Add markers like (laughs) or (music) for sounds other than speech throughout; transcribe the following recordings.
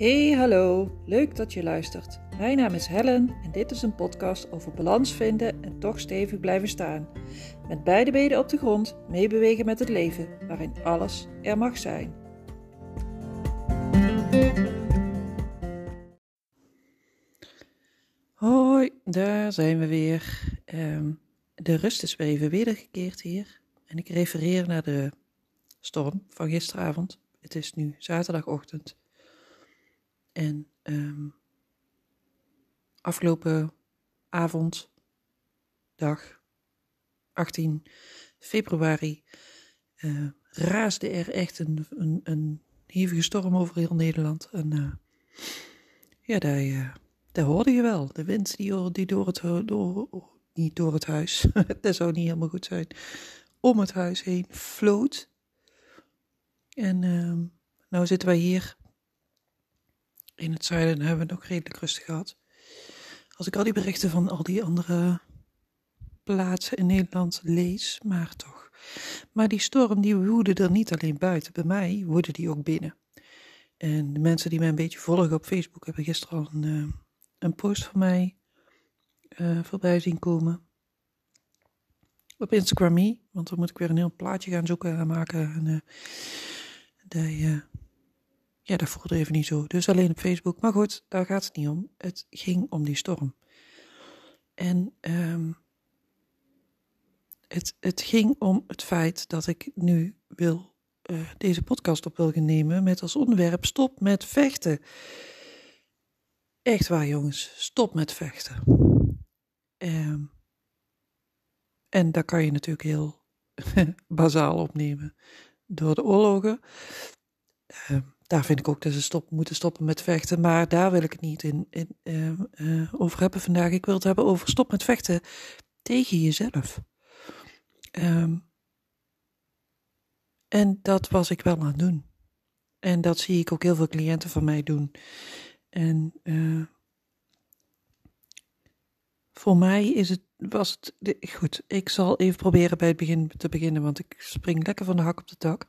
Hey, hallo. Leuk dat je luistert. Mijn naam is Helen en dit is een podcast over balans vinden en toch stevig blijven staan. Met beide benen op de grond, meebewegen met het leven, waarin alles er mag zijn. Hoi, daar zijn we weer. Ehm, de rust is weer even wedergekeerd hier. En ik refereer naar de storm van gisteravond. Het is nu zaterdagochtend. En um, afgelopen avond, dag 18 februari, uh, raasde er echt een, een, een, hevige storm over heel Nederland. En uh, ja, daar, uh, daar hoorde je wel. De wind die, die door het, door, niet door het huis, (laughs) dat zou niet helemaal goed zijn, om het huis heen floot. En uh, nou zitten wij hier in het zuiden en hebben we het ook redelijk rustig gehad. Als ik al die berichten van al die andere plaatsen in Nederland lees, maar toch. Maar die storm die woedde er niet alleen buiten, bij mij woedde die ook binnen. En de mensen die mij een beetje volgen op Facebook hebben gisteren al een, uh, een post van mij uh, voorbij zien komen. Op Instagram want dan moet ik weer een heel plaatje gaan zoeken en maken. En, uh, de, ja, dat voelde even niet zo. Dus alleen op Facebook. Maar goed, daar gaat het niet om. Het ging om die storm. En um, het, het ging om het feit dat ik nu wil, uh, deze podcast op wil gaan nemen met als onderwerp stop met vechten. Echt waar jongens, stop met vechten. Um, en daar kan je natuurlijk heel (laughs) bazaal opnemen door de oorlogen. Uh, daar vind ik ook dat ze stop, moeten stoppen met vechten. Maar daar wil ik het niet in, in uh, uh, over hebben vandaag. Ik wil het hebben over stop met vechten tegen jezelf. Um, en dat was ik wel aan het doen. En dat zie ik ook heel veel cliënten van mij doen. En uh, voor mij is het, was het, goed, ik zal even proberen bij het begin te beginnen, want ik spring lekker van de hak op de tak.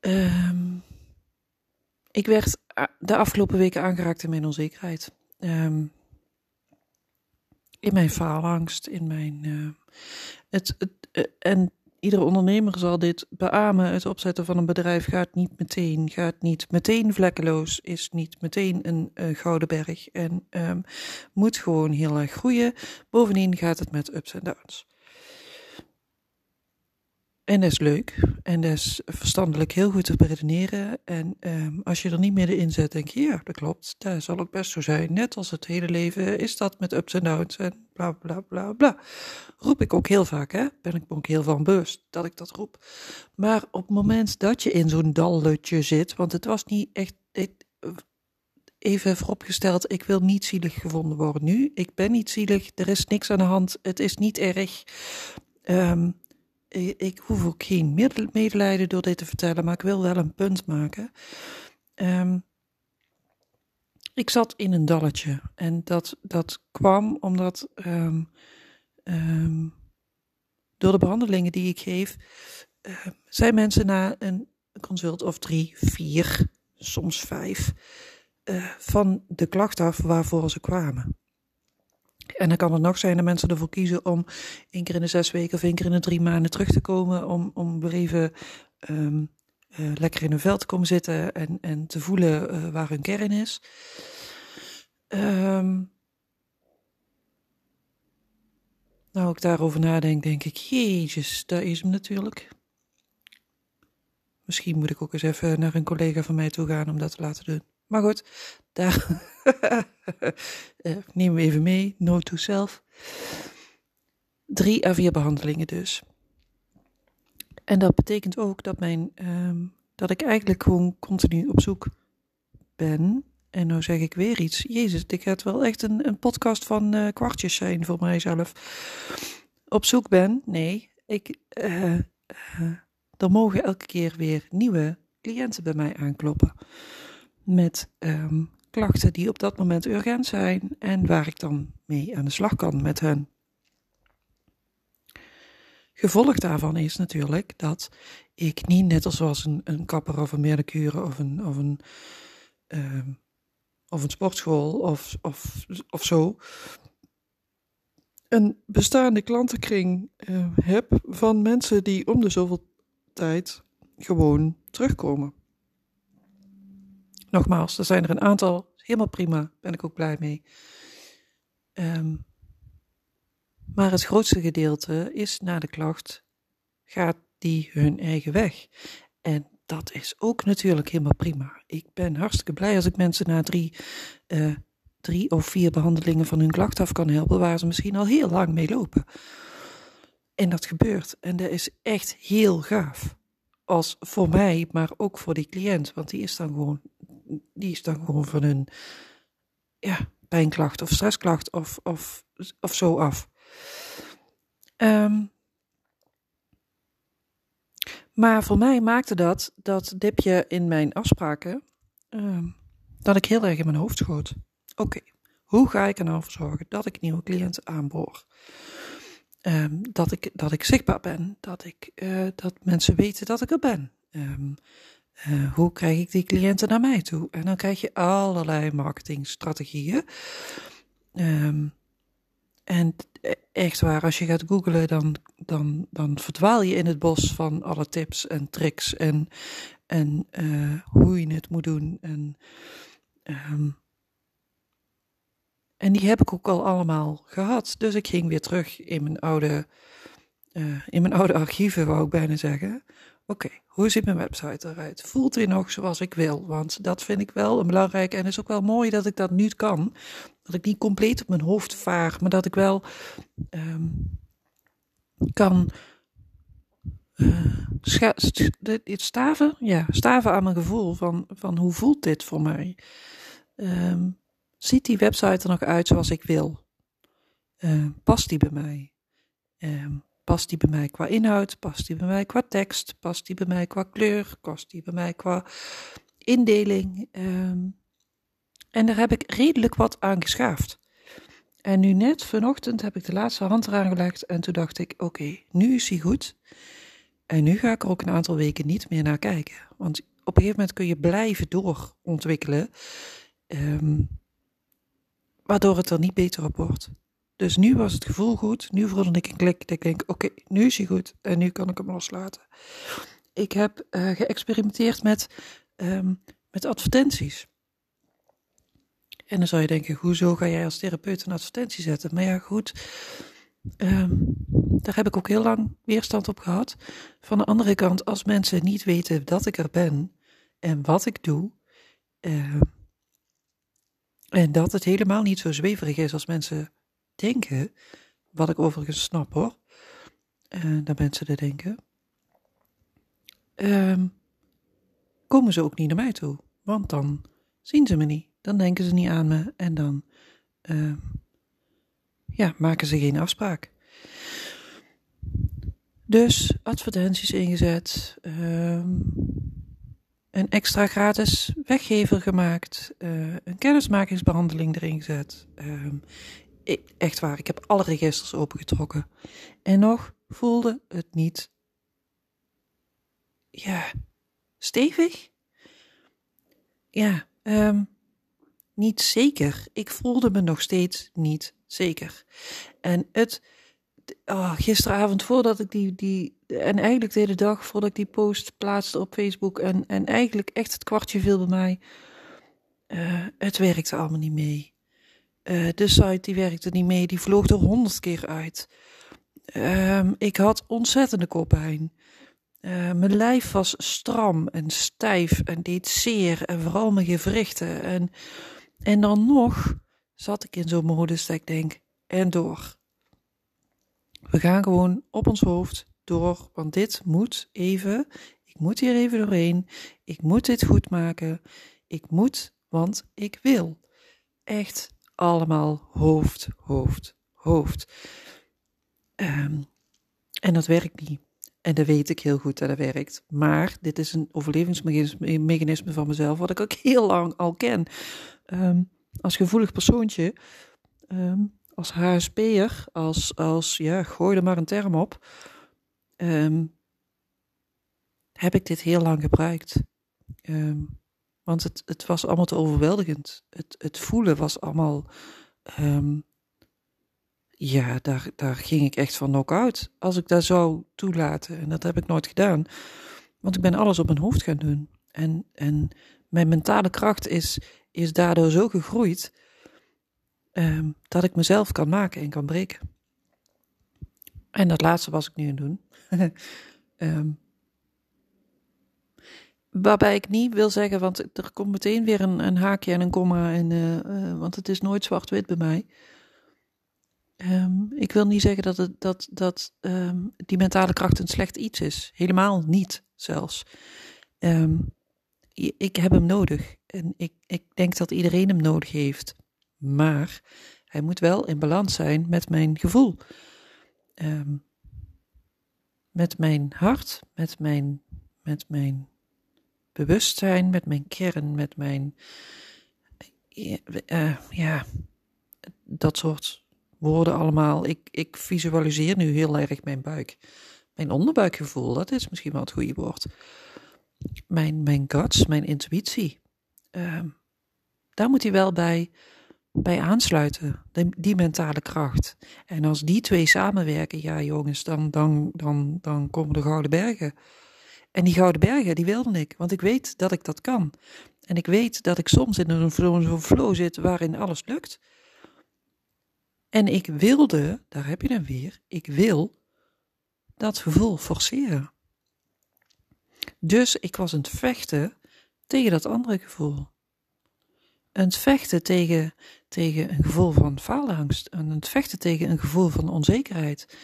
Um, ik werd de afgelopen weken aangeraakt in mijn onzekerheid. Um, in mijn faalangst, in mijn. Uh, het, het, uh, en iedere ondernemer zal dit beamen. Het opzetten van een bedrijf gaat niet meteen, gaat niet meteen vlekkeloos, is niet meteen een gouden berg en um, moet gewoon heel erg groeien. Bovendien gaat het met ups en downs. En dat is leuk. En dat is verstandelijk heel goed te beredeneren. En um, als je er niet middenin zet, denk je, ja, dat klopt. Dat zal ook best zo zijn. Net als het hele leven is dat met ups en downs en bla bla bla bla. Roep ik ook heel vaak, hè? Ben ik ook heel van bewust dat ik dat roep. Maar op het moment dat je in zo'n dalletje zit, want het was niet echt. Even vooropgesteld, ik wil niet zielig gevonden worden nu. Ik ben niet zielig, er is niks aan de hand, het is niet erg. Um, ik hoef ook geen medelijden door dit te vertellen, maar ik wil wel een punt maken. Um, ik zat in een dalletje en dat, dat kwam omdat um, um, door de behandelingen die ik geef, zijn mensen na een consult of drie, vier, soms vijf, uh, van de klacht af waarvoor ze kwamen. En dan kan het nog zijn dat mensen ervoor kiezen om één keer in de zes weken of één keer in de drie maanden terug te komen. Om, om weer even um, uh, lekker in hun vel te komen zitten en, en te voelen uh, waar hun kern is. Um, nou, ik daarover nadenk, denk ik, jezus, daar is hem natuurlijk. Misschien moet ik ook eens even naar een collega van mij toe gaan om dat te laten doen. Maar goed, daar (laughs) neem we even mee. No to self. Drie à vier behandelingen dus. En dat betekent ook dat, mijn, um, dat ik eigenlijk gewoon continu op zoek ben. En nou zeg ik weer iets. Jezus, dit gaat wel echt een, een podcast van uh, kwartjes zijn voor mijzelf. Op zoek ben? Nee. Ik, uh, er mogen elke keer weer nieuwe cliënten bij mij aankloppen met um, klachten die op dat moment urgent zijn en waar ik dan mee aan de slag kan met hen. gevolg daarvan is natuurlijk dat ik niet net als een, een kapper of een manicure of een, of een, ehm, of een sportschool of, of, of zo een bestaande klantenkring uh, heb van mensen die om de zoveel tijd gewoon terugkomen. Nogmaals, er zijn er een aantal, helemaal prima, ben ik ook blij mee. Ehm, maar het grootste gedeelte is na de klacht, gaat die hun eigen weg. En dat is ook natuurlijk helemaal prima. Ik ben hartstikke blij als ik mensen na drie, uh, drie of vier behandelingen van hun klacht af kan helpen, waar ze misschien al heel lang mee lopen. En dat gebeurt. En dat is echt heel gaaf. Als voor mij, maar ook voor die cliënt. Want die is dan gewoon, die is dan gewoon van hun ja, pijnklacht of stressklacht of, of, of zo af. Um, maar voor mij maakte dat, dat dipje in mijn afspraken, um, dat ik heel erg in mijn hoofd schoot. Oké, hoe ga ik er nou voor zorgen dat ik nieuwe cliënten aanboor? Um, dat, ik, dat ik zichtbaar ben, dat, ik, uh, dat mensen weten dat ik er ben. Um, uh, hoe krijg ik die cliënten naar mij toe? En dan krijg je allerlei marketingstrategieën. Um, en echt waar, als je gaat googlen, dan, dan, dan verdwaal je in het bos van alle tips en tricks en, en uh, hoe je het moet doen. En, um, en die heb ik ook al allemaal gehad. Dus ik ging weer terug in mijn oude, uh, in mijn oude archieven, wou ik bijna zeggen. Oké, hoe ziet mijn website eruit? Voelt hij nog zoals ik wil? Want dat vind ik wel een belangrijk en is ook wel mooi dat ik dat nu kan. Dat ik niet compleet op mijn hoofd vaar, maar dat ik wel um, kan uh, staven, ja, staven aan mijn gevoel van, van hoe voelt dit voor mij? Um, ziet die website er nog uit zoals ik wil? Uh, past die bij mij? Um, Past die bij mij qua inhoud? Past die bij mij qua tekst? Past die bij mij qua kleur? Past die bij mij qua indeling? Um, en daar heb ik redelijk wat aan geschaafd. En nu net vanochtend heb ik de laatste hand eraan gelegd en toen dacht ik, oké, nu is hij goed. En nu ga ik er ook een aantal weken niet meer naar kijken. Want op een gegeven moment kun je blijven doorontwikkelen, um, waardoor het er niet beter op wordt. Dus nu was het gevoel goed. Nu voelde ik een klik. Ik denk, oké, nu is hij goed. En nu kan ik hem loslaten. Ik heb uh, geëxperimenteerd met, um, met advertenties. En dan zou je denken, hoezo ga jij als therapeut een advertentie zetten? Maar ja, goed. Um, daar heb ik ook heel lang weerstand op gehad. Van de andere kant, als mensen niet weten dat ik er ben en wat ik doe. Uh, en dat het helemaal niet zo zweverig is als mensen denken, wat ik overigens snap hoor, uh, dat mensen dat denken, um, komen ze ook niet naar mij toe. Want dan zien ze me niet, dan denken ze niet aan me en dan uh, ja, maken ze geen afspraak. Dus advertenties ingezet, um, een extra gratis weggever gemaakt, uh, een kennismakingsbehandeling erin gezet, um, echt waar, ik heb alle registers opengetrokken. En nog voelde het niet, ja, stevig? Ja, um, niet zeker. Ik voelde me nog steeds niet zeker. En het, oh, gisteravond voordat ik die, die, en eigenlijk de hele dag voordat ik die post plaatste op Facebook en, en eigenlijk echt het kwartje viel bij mij, uh, het werkte allemaal niet mee. Uh, de site die werkte niet mee, die vloog er honderd keer uit. Uh, ik had ontzettende koppijn. Uh, mijn lijf was stram en stijf en deed zeer en vooral mijn gewrichten. En, en dan nog zat ik in zo'n modus dat ik denk, en door. We gaan gewoon op ons hoofd door, want dit moet even, ik moet hier even doorheen, ik moet dit goed maken, ik moet, want ik wil. Echt allemaal hoofd, hoofd, hoofd. Um, en dat werkt niet. En dat weet ik heel goed dat dat werkt. Maar dit is een overlevingsmechanisme van mezelf, wat ik ook (laughs) heel lang al ken. Um, als gevoelig persoontje, um, als HSP'er, als, als, ja, gooi er maar een term op. ehm, heb ik dit heel lang gebruikt. Ehm, want het, het was allemaal te overweldigend. Het, het voelen was allemaal. Ehm, ja, daar, daar ging ik echt van knock-out. Als ik dat zou toelaten. En dat heb ik nooit gedaan. Want ik ben alles op mijn hoofd gaan doen. En, en mijn mentale kracht is, is daardoor zo gegroeid. Um, dat ik mezelf kan maken en kan breken. En dat laatste was ik nu aan het doen. um, (laughs) Waarbij ik niet wil zeggen, want er komt meteen weer een, een haakje en een komma, en, uh, uh, want het is nooit zwart-wit bij mij. Um, ik wil niet zeggen dat, het, dat, dat um, die mentale kracht een slecht iets is. Helemaal niet zelfs. Um, ik heb hem nodig en ik, ik denk dat iedereen hem nodig heeft. Maar hij moet wel in balans zijn met mijn gevoel. met mijn hart, met mijn, met mijn bewustzijn, met mijn kern, met mijn. Uh, ja, dat soort woorden allemaal. Ik, ik visualiseer nu heel erg mijn buik. Mijn onderbuikgevoel, dat is misschien wel het goede woord. Mijn, mijn guts, mijn intuïtie. Uh, daar moet hij wel bij, bij aansluiten, die, die, mentale kracht. En als die twee samenwerken, ja jongens, dan, dan, dan, dan komen de Gouden Bergen. En die Gouden Bergen, die wilde ik, want ik weet dat ik dat kan. En ik weet dat ik soms in zo'n flow zit waarin alles lukt. En ik wilde, daar heb je dan weer, ik wil dat gevoel forceren. Dus ik was aan het vechten tegen dat andere gevoel. Aan het vechten tegen, tegen een gevoel van faalangst. Aan het vechten tegen een gevoel van onzekerheid.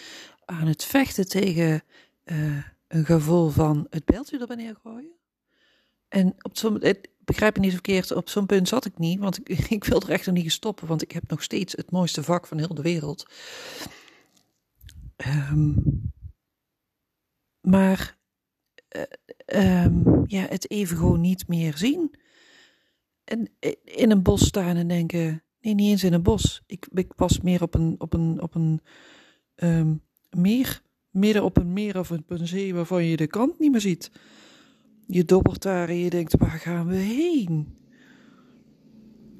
Aan het vechten tegen uh, een gevoel van het beeldje er neer gooien. En op zo'n, begrijp me niet verkeerd, op zo'n punt zat ik niet, want ik, (laughs) ik wil er echt nog niet stoppen, want ik heb nog steeds het mooiste vak van heel de wereld. Um, maar uh, um, ja, het even gewoon niet meer zien. En in een bos staan en denken, nee, niet eens in een bos. Ik, ik was meer op een, op een, op een um, meer midden op een meer of een zee waarvan je de kant niet meer ziet. Je dobbert daar en je denkt, waar gaan we heen?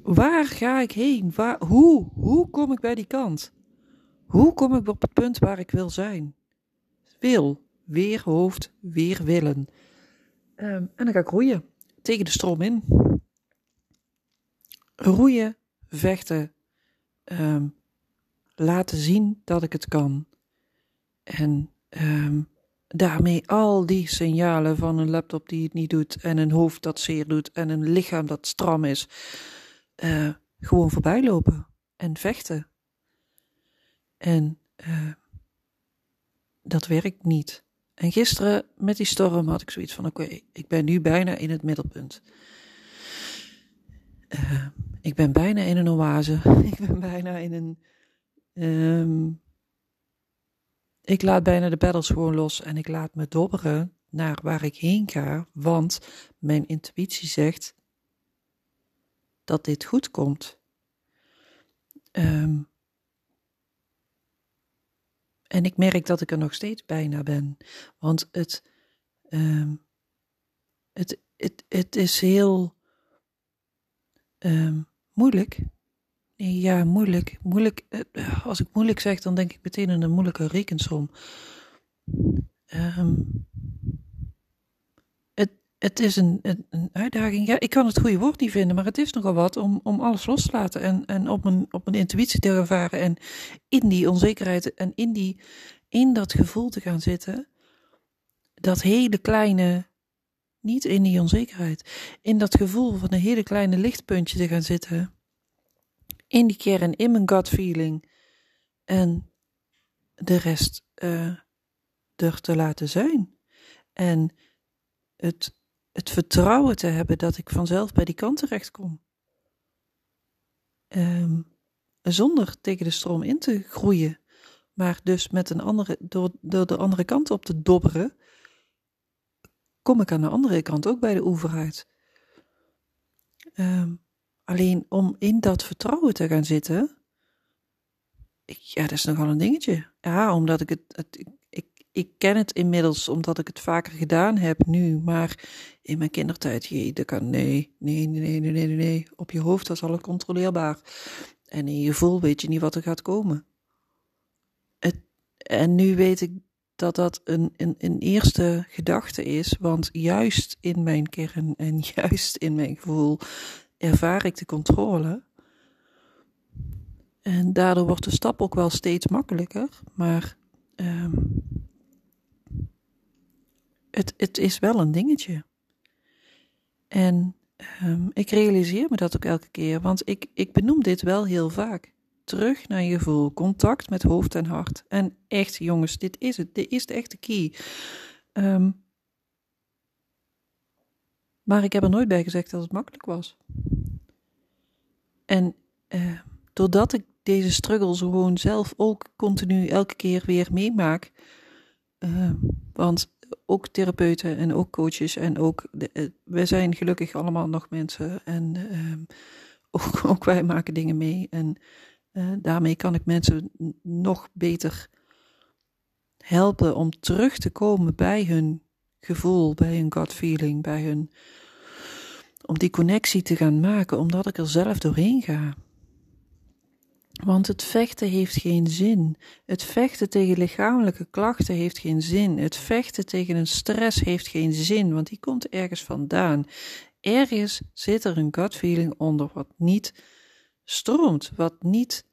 Waar ga ik heen? Waar, hoe? Hoe kom ik bij die kant? Hoe kom ik op het punt waar ik wil zijn? Wil, weer hoofd, weer willen. Um, en dan ga ik roeien, tegen de stroom in. Roeien, vechten, um, laten zien dat ik het kan. En um, daarmee al die signalen van een laptop die het niet doet, en een hoofd dat zeer doet, en een lichaam dat stram is, uh, gewoon voorbij lopen en vechten. En uh, dat werkt niet. En gisteren met die storm had ik zoiets van: oké, ik ben nu bijna in het middelpunt. Uh, ik ben bijna in een oase. (laughs) ik ben bijna in een. Ik laat bijna de battles gewoon los en ik laat me dobberen naar waar ik heen ga, want mijn intuïtie zegt dat dit goed komt. Um, en ik merk dat ik er nog steeds bijna ben, want het, um, het, het, het is heel um, moeilijk ja, moeilijk. moeilijk. Eh, als ik moeilijk zeg, dan denk ik meteen aan een moeilijke rekensom. Um, het, het is een, een, uitdaging. Ja, ik kan het goede woord niet vinden, maar het is nogal wat om, om alles los te laten en, en op, mijn, op mijn intuïtie te ervaren en in die onzekerheid en in, die, in dat gevoel te gaan zitten. Dat hele kleine, niet in die onzekerheid, in dat gevoel van een hele kleine lichtpuntje te gaan zitten in die kern, in mijn gut feeling. En de rest uh, er te laten zijn. En het, het vertrouwen te hebben dat ik vanzelf bij die kant terecht kom. Um, zonder tegen de stroom in te groeien, maar dus met een andere, door, door de andere kant op te dobberen, kom ik aan de andere kant ook bij de oever uit. Um, Alleen om in dat vertrouwen te gaan zitten, ik, ja, dat is nogal een dingetje. Ja, omdat ik het, het ik, ik, ken het inmiddels omdat ik het vaker gedaan heb nu, maar in mijn kindertijd, jee, dat kan, nee, nee, nee, nee, nee, nee, op je hoofd was alles controleerbaar. En in je gevoel weet je niet wat er gaat komen. Het, en nu weet ik dat dat een, een, een eerste gedachte is, want juist in mijn kern en (laughs) juist in mijn gevoel ervaar ik de controle. En daardoor wordt de stap ook wel steeds makkelijker, maar um, het, het is wel een dingetje. En um, ik realiseer me dat ook elke keer, want ik, ik benoem dit wel heel vaak. Terug naar je gevoel, contact met hoofd en hart. En echt, jongens, dit is het. Dit is de echte key. Um, maar ik heb er nooit bij gezegd dat het makkelijk was. En uh, doordat ik deze struggles gewoon zelf ook continu elke keer weer meemaak. Uh, want ook therapeuten en ook coaches en ook, de, uh, we zijn gelukkig allemaal nog mensen en uh, (laughs) ook, ook, wij maken dingen mee. En eh, daarmee kan ik mensen nog beter helpen om terug te komen bij hun gevoel, bij hun gut feeling, bij hun. om die connectie te gaan maken, omdat ik er zelf doorheen ga. Want het vechten heeft geen zin. Het vechten tegen lichamelijke klachten heeft geen zin. Het vechten tegen een stress heeft geen zin, want die komt ergens vandaan. Ergens zit er een gut feeling onder wat niet stroomt, wat niet,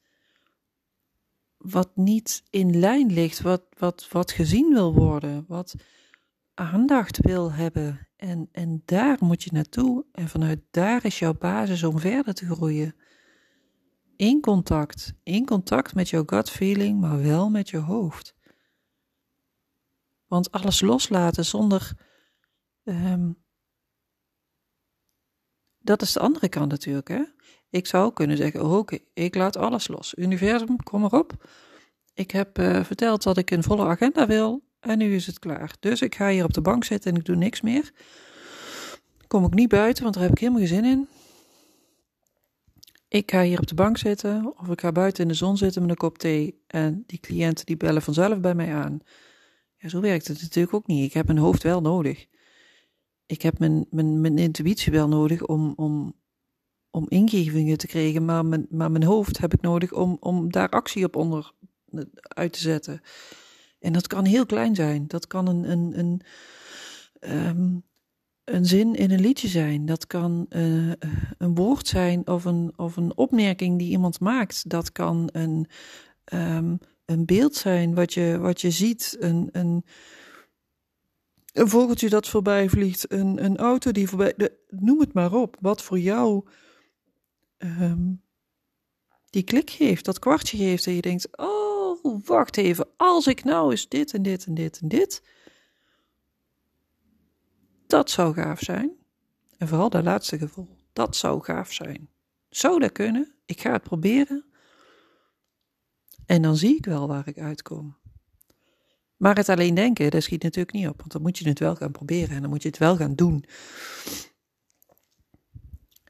wat niet in lijn ligt, wat, wat, wat gezien wil worden, wat aandacht wil hebben. En, en daar moet je naartoe en vanuit daar is jouw basis om verder te groeien in contact, in contact met jouw gut feeling, maar wel met je hoofd. Want alles loslaten zonder. Um, dat is de andere kant natuurlijk. Hè? Ik zou kunnen zeggen: oh, oké, ik laat alles los. Universum, kom erop. Ik heb uh, verteld dat ik een volle agenda wil en nu is het klaar. Dus ik ga hier op de bank zitten en ik doe niks meer. Kom ik niet buiten, want daar heb ik helemaal geen zin in. Ik ga hier op de bank zitten of ik ga buiten in de zon zitten met een kop thee en die cliënten die bellen vanzelf bij mij aan. Ja, zo werkt het natuurlijk ook niet. Ik heb mijn hoofd wel nodig. Ik heb mijn, mijn, mijn intuïtie wel nodig om, om, om ingevingen te krijgen, maar mijn, maar mijn hoofd heb ik nodig om, om daar actie op onder uit te zetten. En dat kan heel klein zijn. Dat kan een, een, een, um, een zin in een liedje zijn. Dat kan uh, een woord zijn of een, of een opmerking die iemand maakt. Dat kan een, um, een beeld zijn wat je, wat je ziet. Een, een, een vogeltje dat voorbij vliegt. Een, een auto die voorbij. De, noem het maar op. Wat voor jou um, die klik geeft, dat kwartje geeft. En je denkt: Oh, wacht even. Als ik nou eens dit en dit en dit en dit dat zou gaaf zijn. En vooral dat laatste gevoel. Dat zou gaaf zijn. Zou dat kunnen? Ik ga het proberen. En dan zie ik wel waar ik uitkom. Maar het alleen denken, dat schiet natuurlijk niet op. Want dan moet je het wel gaan proberen en dan moet je het wel gaan doen.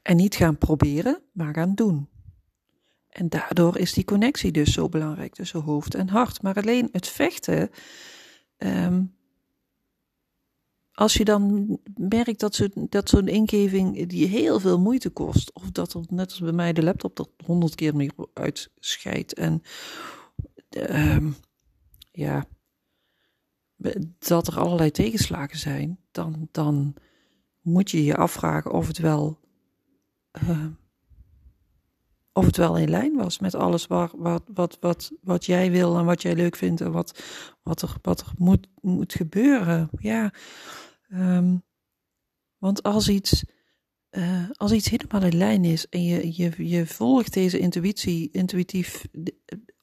En niet gaan proberen, maar gaan doen. En daardoor is die connectie dus zo belangrijk tussen hoofd en hart. Maar alleen het vechten um, als je dan merkt dat, zo, dat zo'n ingeving die heel veel moeite kost, of dat er net als bij mij de laptop er honderd keer meer uitscheidt en uh, ja, dat er allerlei tegenslagen zijn, dan, dan moet je je afvragen of het wel. Uh, of het wel in lijn was met alles waar, wat, wat, wat, wat jij wil en wat jij leuk vindt en wat, wat er, wat er moet, moet gebeuren. Ja, um, want als iets, uh, als iets helemaal in lijn is en je, je, je volgt deze intuïtie, intuïtief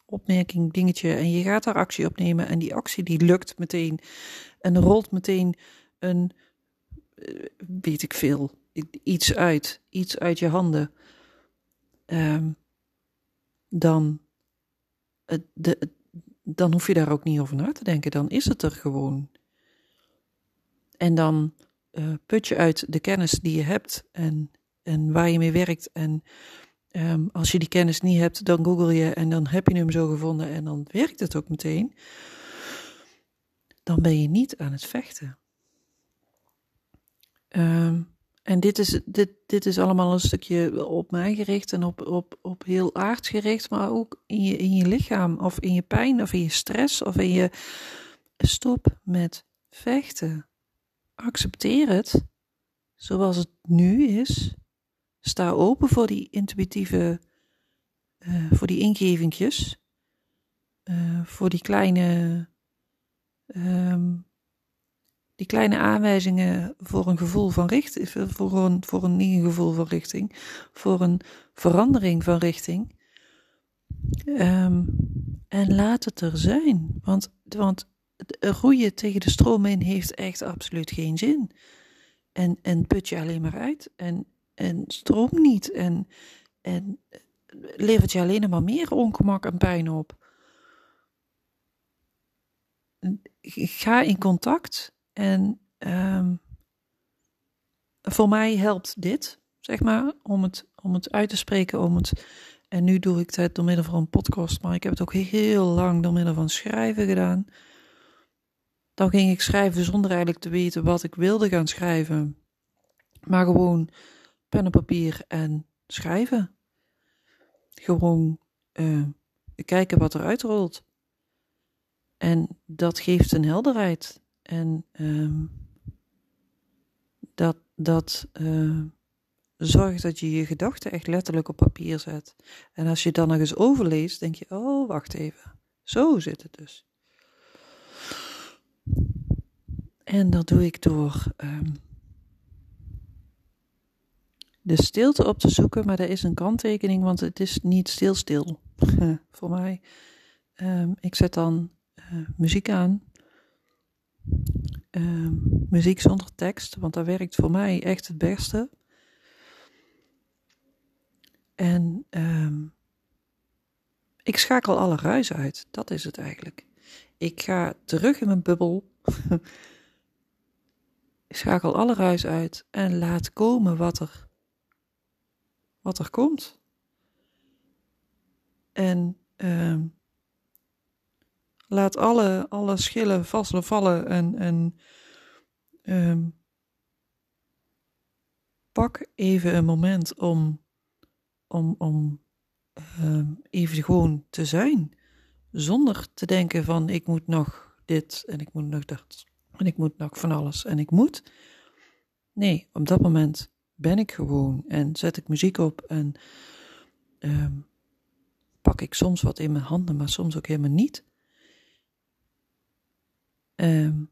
opmerking, dingetje, en je gaat daar actie op nemen en die actie die lukt meteen en rolt meteen een, uh, weet ik veel, iets uit, iets uit je handen. Um, dan, de, dan hoef je daar ook niet over na te denken. Dan is het er gewoon. En dan uh, put je uit de kennis die je hebt en, en waar je mee werkt. En um, als je die kennis niet hebt, dan google je en dan heb je hem zo gevonden en dan werkt het ook meteen. dan ben je niet aan het vechten. Um, en dit is, dit, dit is allemaal een stukje op mij gericht en op, op, op heel aard gericht, maar ook in je, in je lichaam of in je pijn of in je stress of in je. Stop met vechten. Accepteer het zoals het nu is. Sta open voor die intuïtieve, uh, voor die ingevingjes, uh, voor die kleine um, die kleine aanwijzingen voor een gevoel van richting, voor een, voor een nieuw gevoel van richting, voor een verandering van richting. Um, en laat het er zijn. Want, want roeien tegen de stroom in heeft echt absoluut geen zin. En, en put je alleen maar uit en, en stroom niet. En, en levert je alleen maar meer ongemak en pijn op. Ga in contact en um, voor mij helpt dit, zeg maar, om het, om het uit te spreken, om het. En nu doe ik het door middel van een podcast, maar ik heb het ook heel lang door middel van schrijven gedaan. Dan ging ik schrijven zonder eigenlijk te weten wat ik wilde gaan schrijven. Maar gewoon pen en papier en schrijven. Gewoon uh, kijken wat er uitrolt. En dat geeft een helderheid. En um, dat, dat uh, zorgt dat je je gedachten echt letterlijk op papier zet. En als je dan nog eens overleest, denk je: oh, wacht even. Zo zit het dus. En dat doe ik door um, de stilte op te zoeken, maar er is een kanttekening, want het is niet stil-stil (laughs) voor mij. Um, ik zet dan uh, muziek aan uh, muziek zonder tekst, want dat werkt voor mij echt het beste. En uh, ik schakel alle ruis uit, dat is het eigenlijk. Ik ga terug in mijn bubbel. ik (laughs) schakel alle ruis uit en laat komen wat er, wat er komt. En uh, Laat alle, alle schillen vassen vallen en, en um, pak even een moment om, om, om um, even gewoon te zijn. Zonder te denken van ik moet nog dit en ik moet nog dat en ik moet nog van alles en ik moet. Nee, op dat moment ben ik gewoon en zet ik muziek op en um, pak ik soms wat in mijn handen, maar soms ook helemaal niet. Um,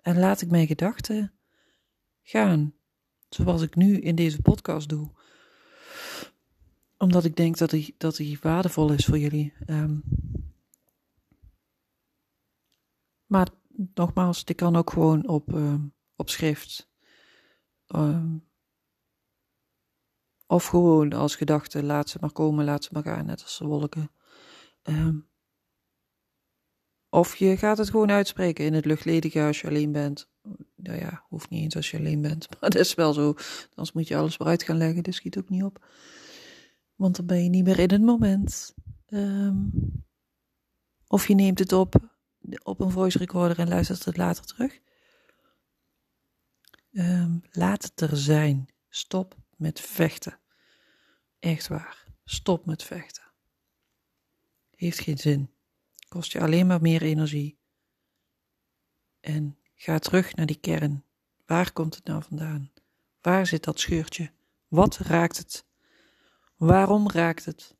en laat ik mijn gedachten gaan, zoals ik nu in deze podcast doe. Omdat ik denk dat die, dat die waardevol is voor jullie. Um, maar nogmaals, die kan ook gewoon op, um, op schrift. of gewoon als gedachte, laat ze maar komen, laat ze maar gaan, net als de wolken. Um, of je gaat het gewoon uitspreken in het luchtledige als je alleen bent. Nou ja, hoeft niet eens als je alleen bent. (laughs) Maar dat is wel zo. Anders moet je alles vooruit gaan leggen. Dat schiet ook niet op. Want dan ben je niet meer in het moment. Um, of je neemt het op op een voice recorder en luistert het later terug. Um, laat het er zijn. Stop met vechten. Echt waar. Stop met vechten. Heeft geen zin kost je alleen maar meer energie. En ga terug naar die kern. Waar komt het nou vandaan? Waar zit dat scheurtje? Wat raakt het? Waarom raakt het?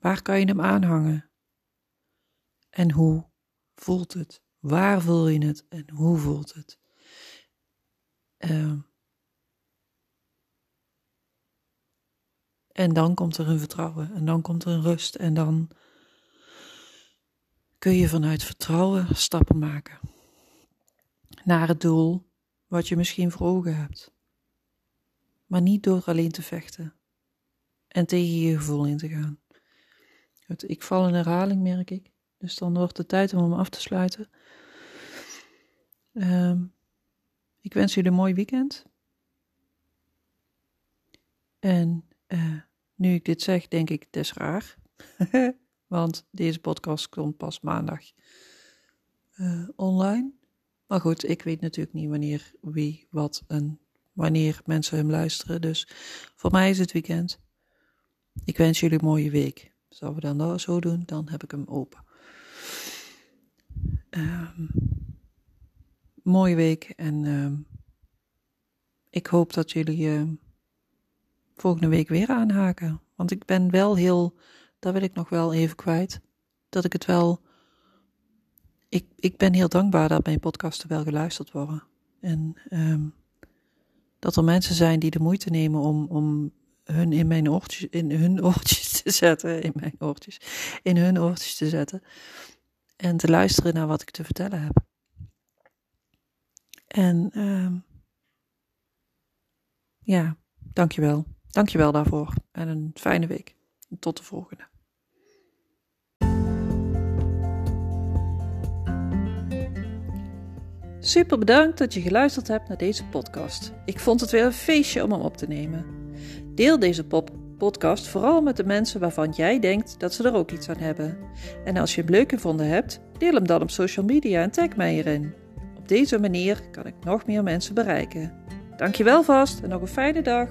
Waar kan je hem aanhangen? En hoe voelt het? Waar voel je het en hoe voelt het? Uh, en dan komt er een vertrouwen en dan komt er een rust en dan kun je vanuit vertrouwen stappen maken naar het doel wat je misschien voor ogen hebt. Maar niet door alleen te vechten en tegen je gevoel in te gaan. Ik val in herhaling, merk ik. Dus dan wordt het tijd om hem af te sluiten. Um, ik wens jullie een mooi weekend. En uh, nu ik dit zeg, denk ik, het is raar. (laughs) Want deze podcast komt pas maandag. eh, online. Maar goed, ik weet natuurlijk niet wanneer wie wat en wanneer mensen hem luisteren. Dus voor mij is het weekend. Ik wens jullie een mooie week. Zullen we dan dat zo doen? Dan heb ik hem open. Um, mooie week en ehm, ik hoop dat jullie uh, volgende week weer aanhaken. Want ik ben wel heel, daar wil ik nog wel even kwijt, dat ik het wel, ik, ik ben heel dankbaar dat mijn podcasten wel geluisterd worden. En um, dat er mensen zijn die de moeite nemen om, om hun in mijn oortjes, in hun oortjes te zetten, in mijn oortjes, in hun oortjes te zetten. En te luisteren naar wat ik te vertellen heb. En um, ja, dankjewel. Dankjewel daarvoor. En een fijne week. Tot de volgende. Super bedankt dat je geluisterd hebt naar deze podcast. Ik vond het weer een feestje om hem op te nemen. Deel deze podcast vooral met de mensen waarvan jij denkt dat ze er ook iets aan hebben. En als je hem leuk gevonden hebt, deel hem dan op social media en tag mij erin. Op deze manier kan ik nog meer mensen bereiken. Dankjewel vast en nog een fijne dag.